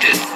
this.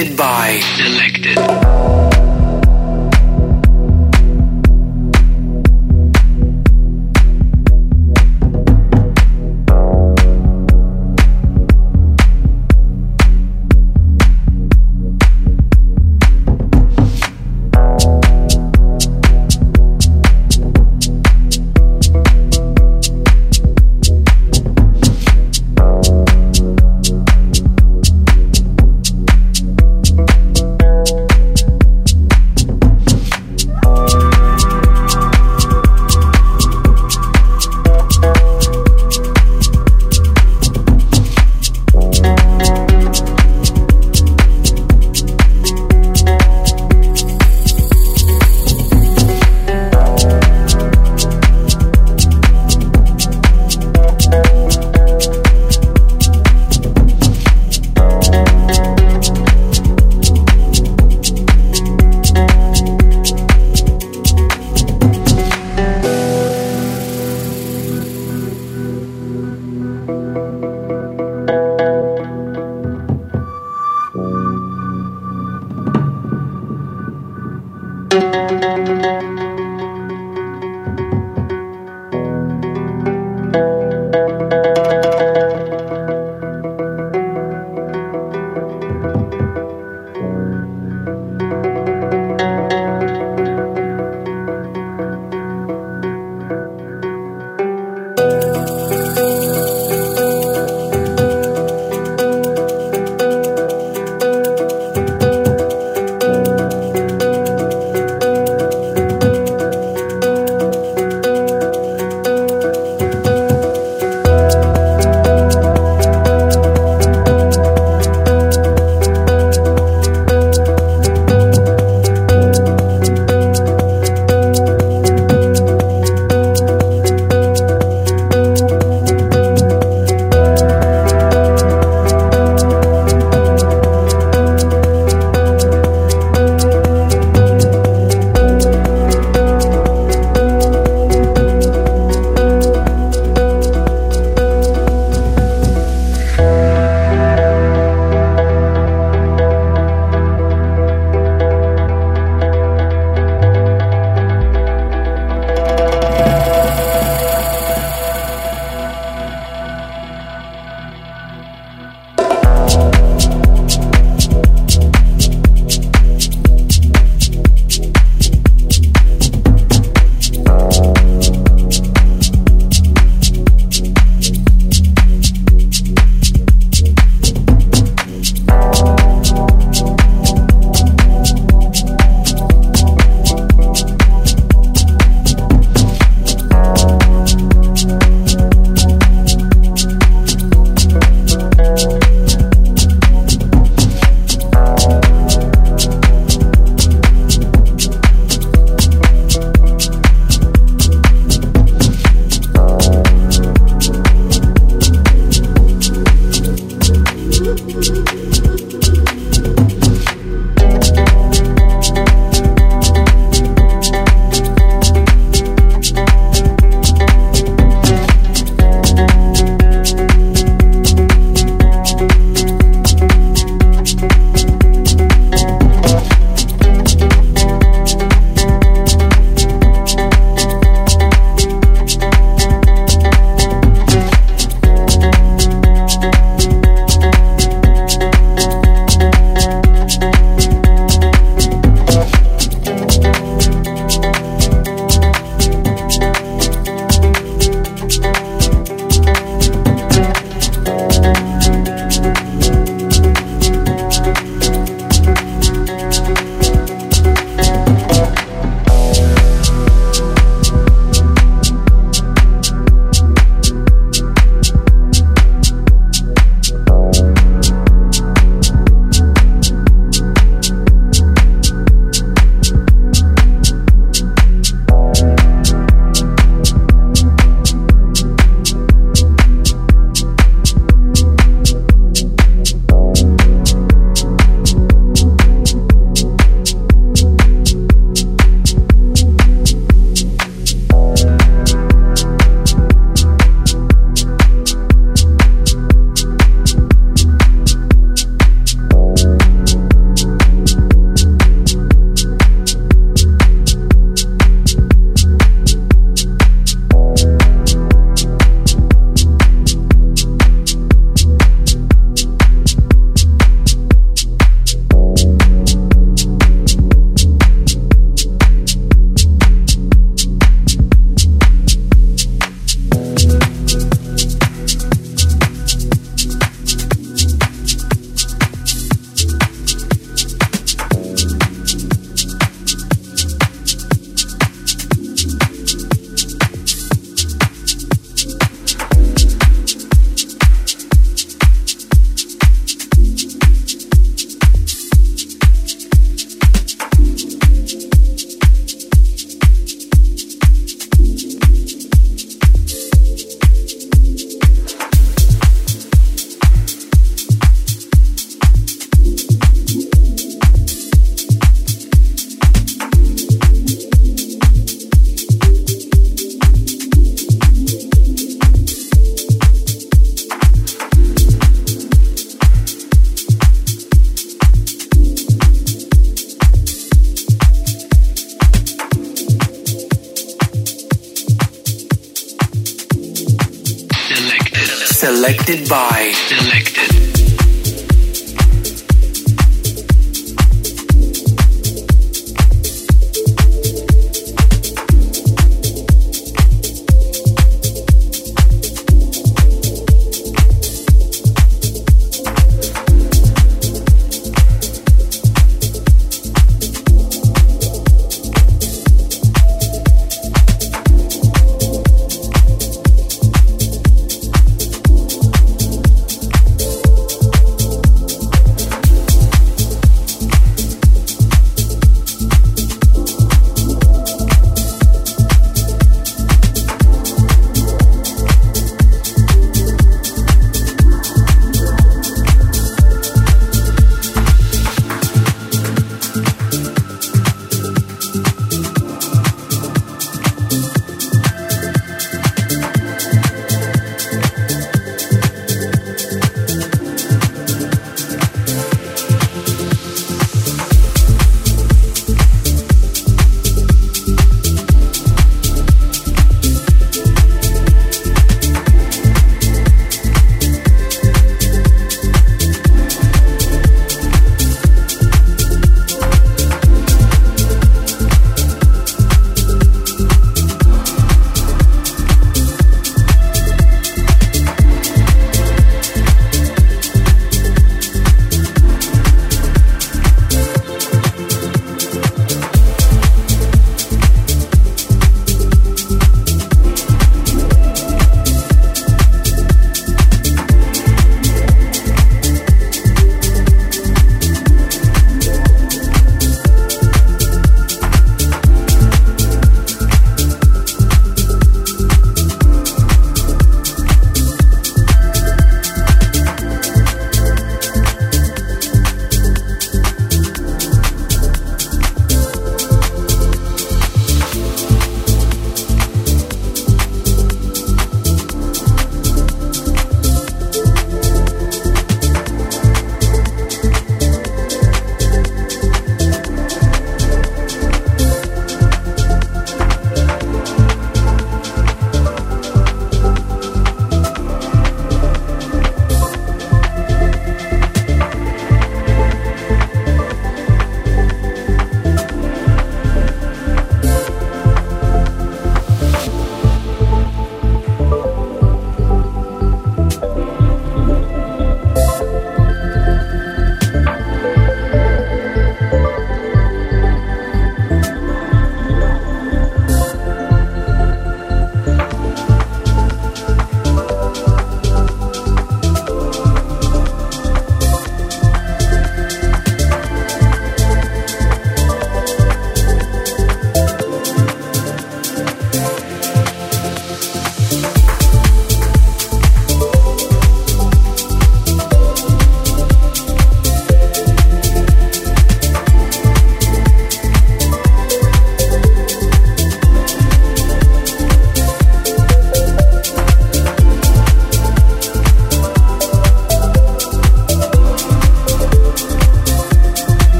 Selected by.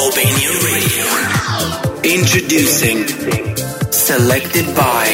Albanian Radio. Introducing, selected by